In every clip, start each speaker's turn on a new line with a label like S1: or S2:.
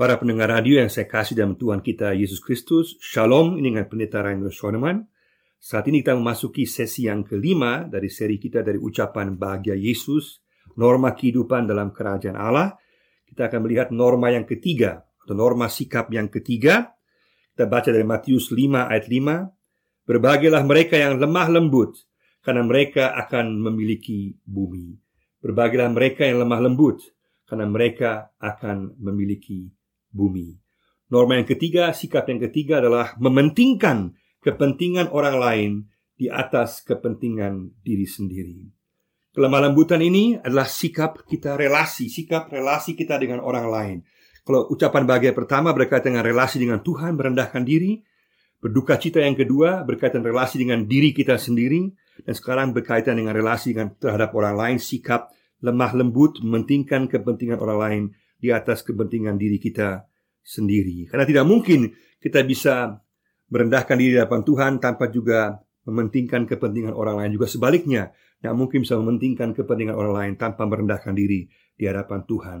S1: Para pendengar radio yang saya kasih dalam Tuhan kita Yesus Kristus, Shalom, ini dengan Pendeta Rainer Schoenemann. Saat ini kita memasuki sesi yang kelima dari seri kita dari ucapan bahagia Yesus, norma kehidupan dalam kerajaan Allah. Kita akan melihat norma yang ketiga, atau norma sikap yang ketiga. Kita baca dari Matius 5 ayat 5. Berbahagialah mereka yang lemah lembut, karena mereka akan memiliki bumi. Berbahagialah mereka yang lemah lembut, karena mereka akan memiliki bumi. Norma yang ketiga, sikap yang ketiga adalah mementingkan kepentingan orang lain di atas kepentingan diri sendiri. Kelemah lembutan ini adalah sikap kita relasi, sikap relasi kita dengan orang lain. Kalau ucapan bahagia pertama berkaitan dengan relasi dengan Tuhan, merendahkan diri. Berduka cita yang kedua berkaitan relasi dengan diri kita sendiri. Dan sekarang berkaitan dengan relasi dengan terhadap orang lain, sikap lemah lembut, mementingkan kepentingan orang lain di atas kepentingan diri kita sendiri. Karena tidak mungkin kita bisa merendahkan diri di hadapan Tuhan tanpa juga mementingkan kepentingan orang lain. Juga sebaliknya, tidak mungkin bisa mementingkan kepentingan orang lain tanpa merendahkan diri di hadapan Tuhan.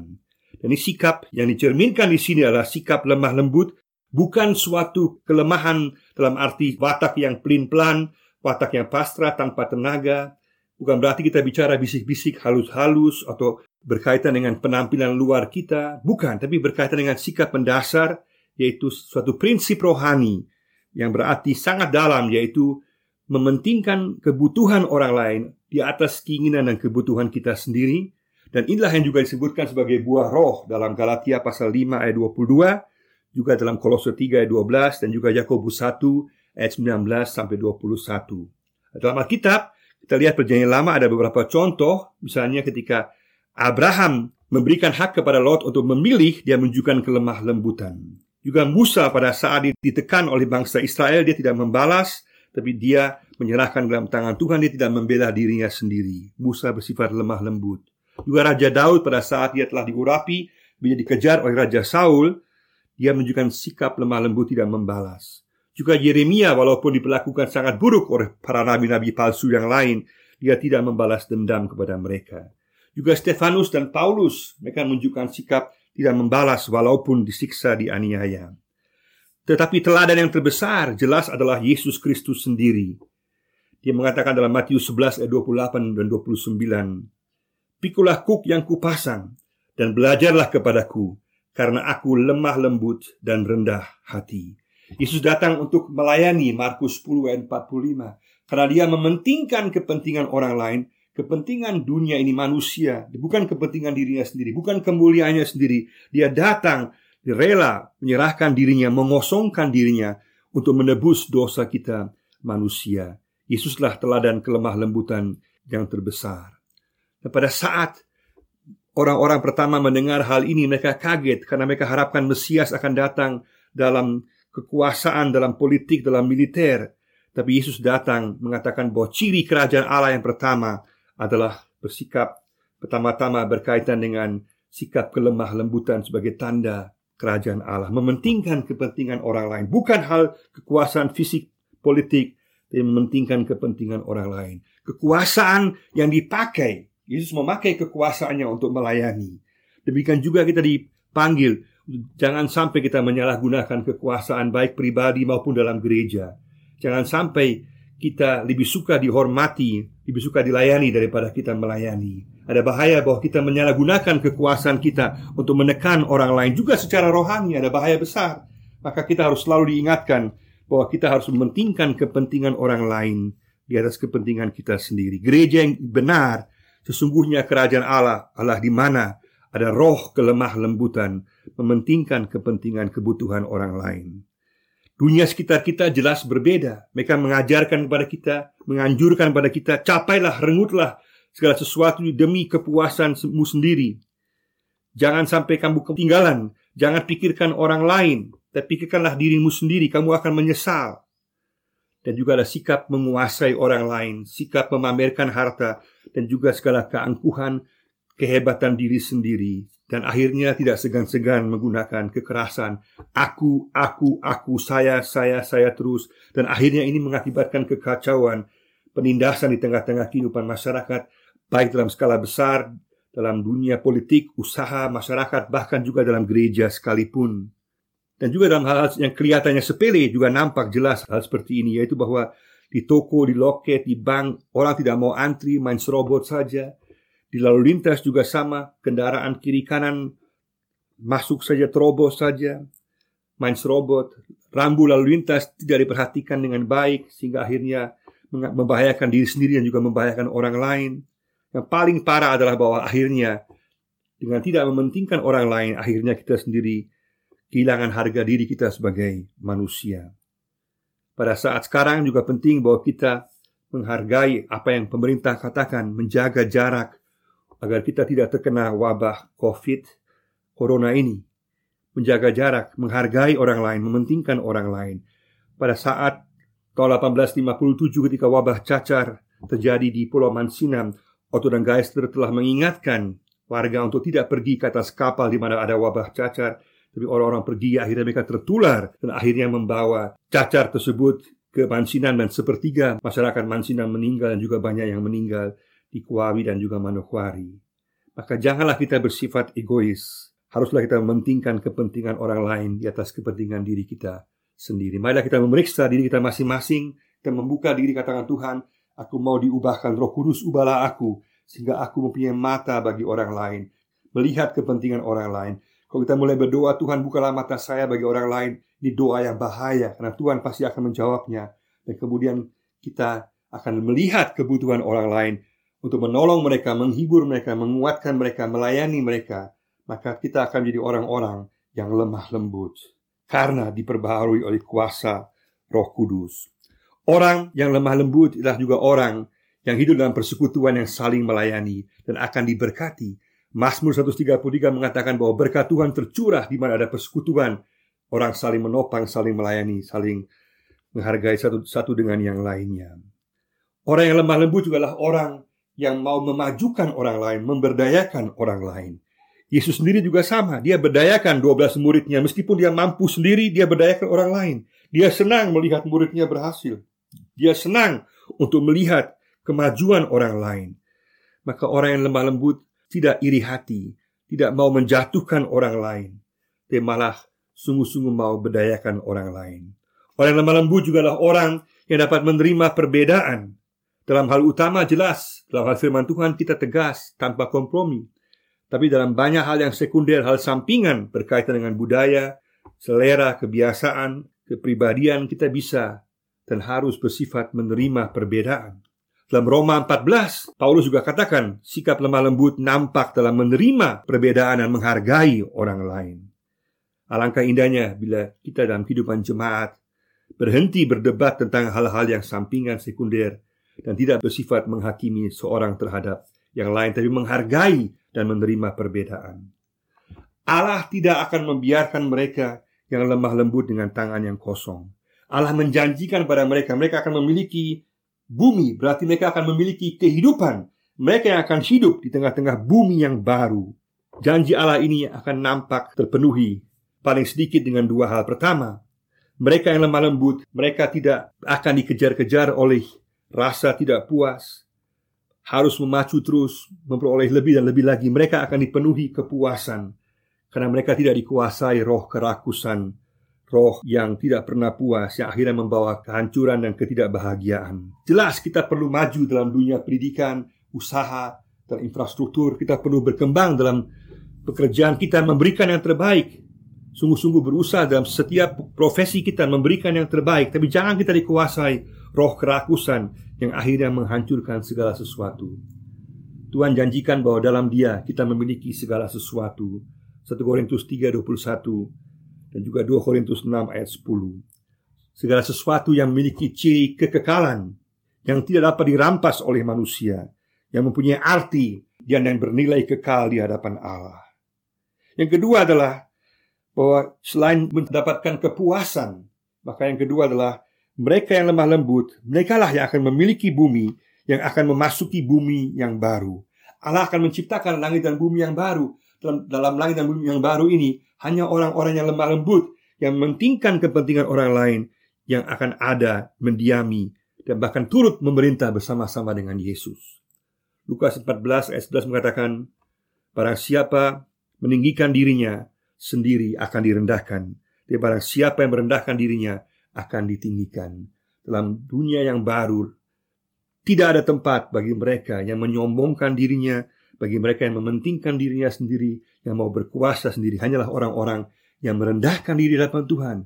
S1: Dan ini sikap yang dicerminkan di sini adalah sikap lemah lembut, bukan suatu kelemahan dalam arti watak yang pelin-pelan, watak yang pasrah tanpa tenaga. Bukan berarti kita bicara bisik-bisik halus-halus atau berkaitan dengan penampilan luar kita, bukan, tapi berkaitan dengan sikap mendasar, yaitu suatu prinsip rohani yang berarti sangat dalam, yaitu mementingkan kebutuhan orang lain di atas keinginan dan kebutuhan kita sendiri. Dan inilah yang juga disebutkan sebagai buah roh dalam Galatia pasal 5 ayat 22, juga dalam Kolose 3 ayat 12 dan juga Yakobus 1 ayat 19 sampai 21. Dalam Alkitab, kita lihat perjanjian lama ada beberapa contoh, misalnya ketika Abraham memberikan hak kepada Lot untuk memilih, dia menunjukkan kelemah lembutan. Juga Musa pada saat ditekan oleh bangsa Israel, dia tidak membalas, tapi dia menyerahkan dalam tangan Tuhan, dia tidak membela dirinya sendiri. Musa bersifat lemah lembut. Juga Raja Daud pada saat dia telah diurapi, bila dikejar oleh Raja Saul, dia menunjukkan sikap lemah lembut tidak membalas. Juga Yeremia walaupun diperlakukan sangat buruk oleh para nabi-nabi palsu yang lain, dia tidak membalas dendam kepada mereka. Juga Stefanus dan Paulus mereka menunjukkan sikap tidak membalas walaupun disiksa dianiaya. Tetapi teladan yang terbesar jelas adalah Yesus Kristus sendiri. Dia mengatakan dalam Matius 11 ayat 28 dan 29, Pikulah kuk yang kupasang dan belajarlah kepadaku karena aku lemah lembut dan rendah hati. Yesus datang untuk melayani Markus 10 ayat 45 karena dia mementingkan kepentingan orang lain kepentingan dunia ini manusia, bukan kepentingan dirinya sendiri, bukan kemuliaannya sendiri. Dia datang rela menyerahkan dirinya, mengosongkan dirinya untuk menebus dosa kita manusia. Yesuslah teladan kelemah lembutan yang terbesar. Dan pada saat orang-orang pertama mendengar hal ini, mereka kaget karena mereka harapkan Mesias akan datang dalam kekuasaan, dalam politik, dalam militer. Tapi Yesus datang mengatakan bahwa ciri kerajaan Allah yang pertama adalah bersikap pertama-tama berkaitan dengan sikap kelemah lembutan sebagai tanda kerajaan Allah, mementingkan kepentingan orang lain, bukan hal kekuasaan fisik politik, tapi mementingkan kepentingan orang lain. Kekuasaan yang dipakai, Yesus memakai kekuasaannya untuk melayani. Demikian juga kita dipanggil, jangan sampai kita menyalahgunakan kekuasaan baik pribadi maupun dalam gereja. Jangan sampai kita lebih suka dihormati, lebih suka dilayani daripada kita melayani. Ada bahaya bahwa kita menyalahgunakan kekuasaan kita untuk menekan orang lain juga secara rohani ada bahaya besar. Maka kita harus selalu diingatkan bahwa kita harus mementingkan kepentingan orang lain di atas kepentingan kita sendiri. Gereja yang benar sesungguhnya kerajaan Allah Allah di mana ada roh kelemah lembutan mementingkan kepentingan kebutuhan orang lain. Dunia sekitar kita jelas berbeda. Mereka mengajarkan kepada kita, menganjurkan kepada kita, capailah, rengutlah segala sesuatu demi kepuasanmu sendiri. Jangan sampai kamu ketinggalan. Jangan pikirkan orang lain, tapi pikirkanlah dirimu sendiri. Kamu akan menyesal. Dan juga ada sikap menguasai orang lain, sikap memamerkan harta, dan juga segala keangkuhan, kehebatan diri sendiri dan akhirnya tidak segan-segan menggunakan kekerasan. Aku, aku, aku, saya, saya, saya terus. Dan akhirnya ini mengakibatkan kekacauan, penindasan di tengah-tengah kehidupan masyarakat, baik dalam skala besar dalam dunia politik, usaha, masyarakat, bahkan juga dalam gereja sekalipun. Dan juga dalam hal, hal yang kelihatannya sepele juga nampak jelas hal seperti ini, yaitu bahwa di toko, di loket, di bank, orang tidak mau antri, main serobot saja. Di lalu lintas juga sama, kendaraan kiri kanan masuk saja, terobos saja, main serobot. Rambu lalu lintas tidak diperhatikan dengan baik, sehingga akhirnya membahayakan diri sendiri dan juga membahayakan orang lain. Yang paling parah adalah bahwa akhirnya dengan tidak mementingkan orang lain, akhirnya kita sendiri kehilangan harga diri kita sebagai manusia. Pada saat sekarang juga penting bahwa kita menghargai apa yang pemerintah katakan, menjaga jarak agar kita tidak terkena wabah COVID, corona ini. Menjaga jarak, menghargai orang lain, mementingkan orang lain. Pada saat tahun 1857 ketika wabah cacar terjadi di Pulau Mansinam, Otto dan Geister telah mengingatkan warga untuk tidak pergi ke atas kapal di mana ada wabah cacar, tapi orang-orang pergi akhirnya mereka tertular dan akhirnya membawa cacar tersebut ke Mansinan dan sepertiga masyarakat Mansinan meninggal dan juga banyak yang meninggal di Kuawi dan juga Manokwari. Maka janganlah kita bersifat egois. Haruslah kita mementingkan kepentingan orang lain di atas kepentingan diri kita sendiri. Marilah kita memeriksa diri kita masing-masing, kita membuka diri katakan Tuhan, Aku mau diubahkan roh kudus, ubahlah aku Sehingga aku mempunyai mata bagi orang lain Melihat kepentingan orang lain Kalau kita mulai berdoa, Tuhan bukalah mata saya bagi orang lain Ini doa yang bahaya Karena Tuhan pasti akan menjawabnya Dan kemudian kita akan melihat kebutuhan orang lain Untuk menolong mereka, menghibur mereka, menguatkan mereka, melayani mereka Maka kita akan menjadi orang-orang yang lemah lembut Karena diperbaharui oleh kuasa roh kudus Orang yang lemah lembut adalah juga orang yang hidup dalam persekutuan yang saling melayani dan akan diberkati. Mazmur 133 mengatakan bahwa berkat Tuhan tercurah di mana ada persekutuan. Orang saling menopang, saling melayani, saling menghargai satu, satu dengan yang lainnya. Orang yang lemah lembut juga adalah orang yang mau memajukan orang lain, memberdayakan orang lain. Yesus sendiri juga sama, dia berdayakan 12 muridnya meskipun dia mampu sendiri, dia berdayakan orang lain. Dia senang melihat muridnya berhasil. Dia senang untuk melihat kemajuan orang lain. Maka orang yang lemah lembut tidak iri hati, tidak mau menjatuhkan orang lain, tapi malah sungguh-sungguh mau berdayakan orang lain. Orang yang lemah lembut juga adalah orang yang dapat menerima perbedaan. Dalam hal utama jelas, dalam hal firman Tuhan kita tegas tanpa kompromi. Tapi dalam banyak hal yang sekunder, hal sampingan berkaitan dengan budaya, selera, kebiasaan, kepribadian kita bisa dan harus bersifat menerima perbedaan. Dalam Roma 14, Paulus juga katakan sikap lemah lembut nampak dalam menerima perbedaan dan menghargai orang lain. Alangkah indahnya bila kita dalam kehidupan jemaat berhenti berdebat tentang hal-hal yang sampingan sekunder dan tidak bersifat menghakimi seorang terhadap yang lain, tapi menghargai dan menerima perbedaan. Allah tidak akan membiarkan mereka yang lemah lembut dengan tangan yang kosong. Allah menjanjikan pada mereka mereka akan memiliki bumi, berarti mereka akan memiliki kehidupan. Mereka yang akan hidup di tengah-tengah bumi yang baru. Janji Allah ini akan nampak terpenuhi paling sedikit dengan dua hal. Pertama, mereka yang lemah lembut, mereka tidak akan dikejar-kejar oleh rasa tidak puas, harus memacu terus, memperoleh lebih dan lebih lagi. Mereka akan dipenuhi kepuasan karena mereka tidak dikuasai roh kerakusan roh yang tidak pernah puas yang akhirnya membawa kehancuran dan ketidakbahagiaan. Jelas kita perlu maju dalam dunia pendidikan, usaha, dan infrastruktur. Kita perlu berkembang dalam pekerjaan kita memberikan yang terbaik. Sungguh-sungguh berusaha dalam setiap profesi kita memberikan yang terbaik, tapi jangan kita dikuasai roh kerakusan yang akhirnya menghancurkan segala sesuatu. Tuhan janjikan bahwa dalam Dia kita memiliki segala sesuatu. 1 Korintus 3:21 dan juga 2 Korintus 6 ayat 10. Segala sesuatu yang memiliki ciri kekekalan yang tidak dapat dirampas oleh manusia, yang mempunyai arti dan yang bernilai kekal di hadapan Allah. Yang kedua adalah bahwa selain mendapatkan kepuasan, maka yang kedua adalah mereka yang lemah lembut, mereka lah yang akan memiliki bumi yang akan memasuki bumi yang baru. Allah akan menciptakan langit dan bumi yang baru. Dalam, dalam langit dan bumi yang baru ini hanya orang-orang yang lemah lembut yang mementingkan kepentingan orang lain yang akan ada mendiami dan bahkan turut memerintah bersama-sama dengan Yesus. Lukas 14 ayat 11 mengatakan, Barang siapa meninggikan dirinya sendiri akan direndahkan. Tapi barang siapa yang merendahkan dirinya akan ditinggikan. Dalam dunia yang baru, tidak ada tempat bagi mereka yang menyombongkan dirinya, bagi mereka yang mementingkan dirinya sendiri, yang mau berkuasa sendiri. Hanyalah orang-orang yang merendahkan diri di hadapan Tuhan.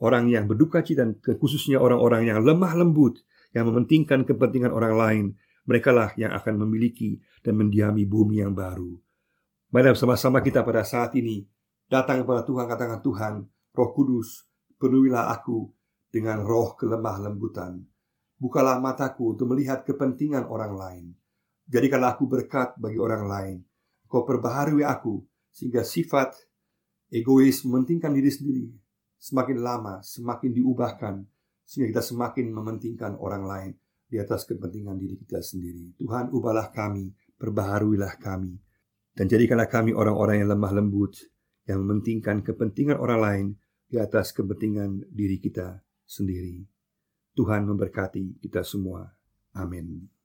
S1: Orang yang berduka cita dan khususnya orang-orang yang lemah lembut, yang mementingkan kepentingan orang lain, merekalah yang akan memiliki dan mendiami bumi yang baru. Mari bersama-sama kita pada saat ini datang kepada Tuhan, katakan Tuhan, Roh Kudus, penuhilah aku dengan roh kelemah lembutan. Bukalah mataku untuk melihat kepentingan orang lain. Jadikanlah aku berkat bagi orang lain. Kau perbaharui aku sehingga sifat egois mementingkan diri sendiri semakin lama semakin diubahkan sehingga kita semakin mementingkan orang lain di atas kepentingan diri kita sendiri. Tuhan, ubahlah kami, perbaharuilah kami, dan jadikanlah kami orang-orang yang lemah lembut, yang mementingkan kepentingan orang lain di atas kepentingan diri kita sendiri. Tuhan memberkati kita semua. Amin.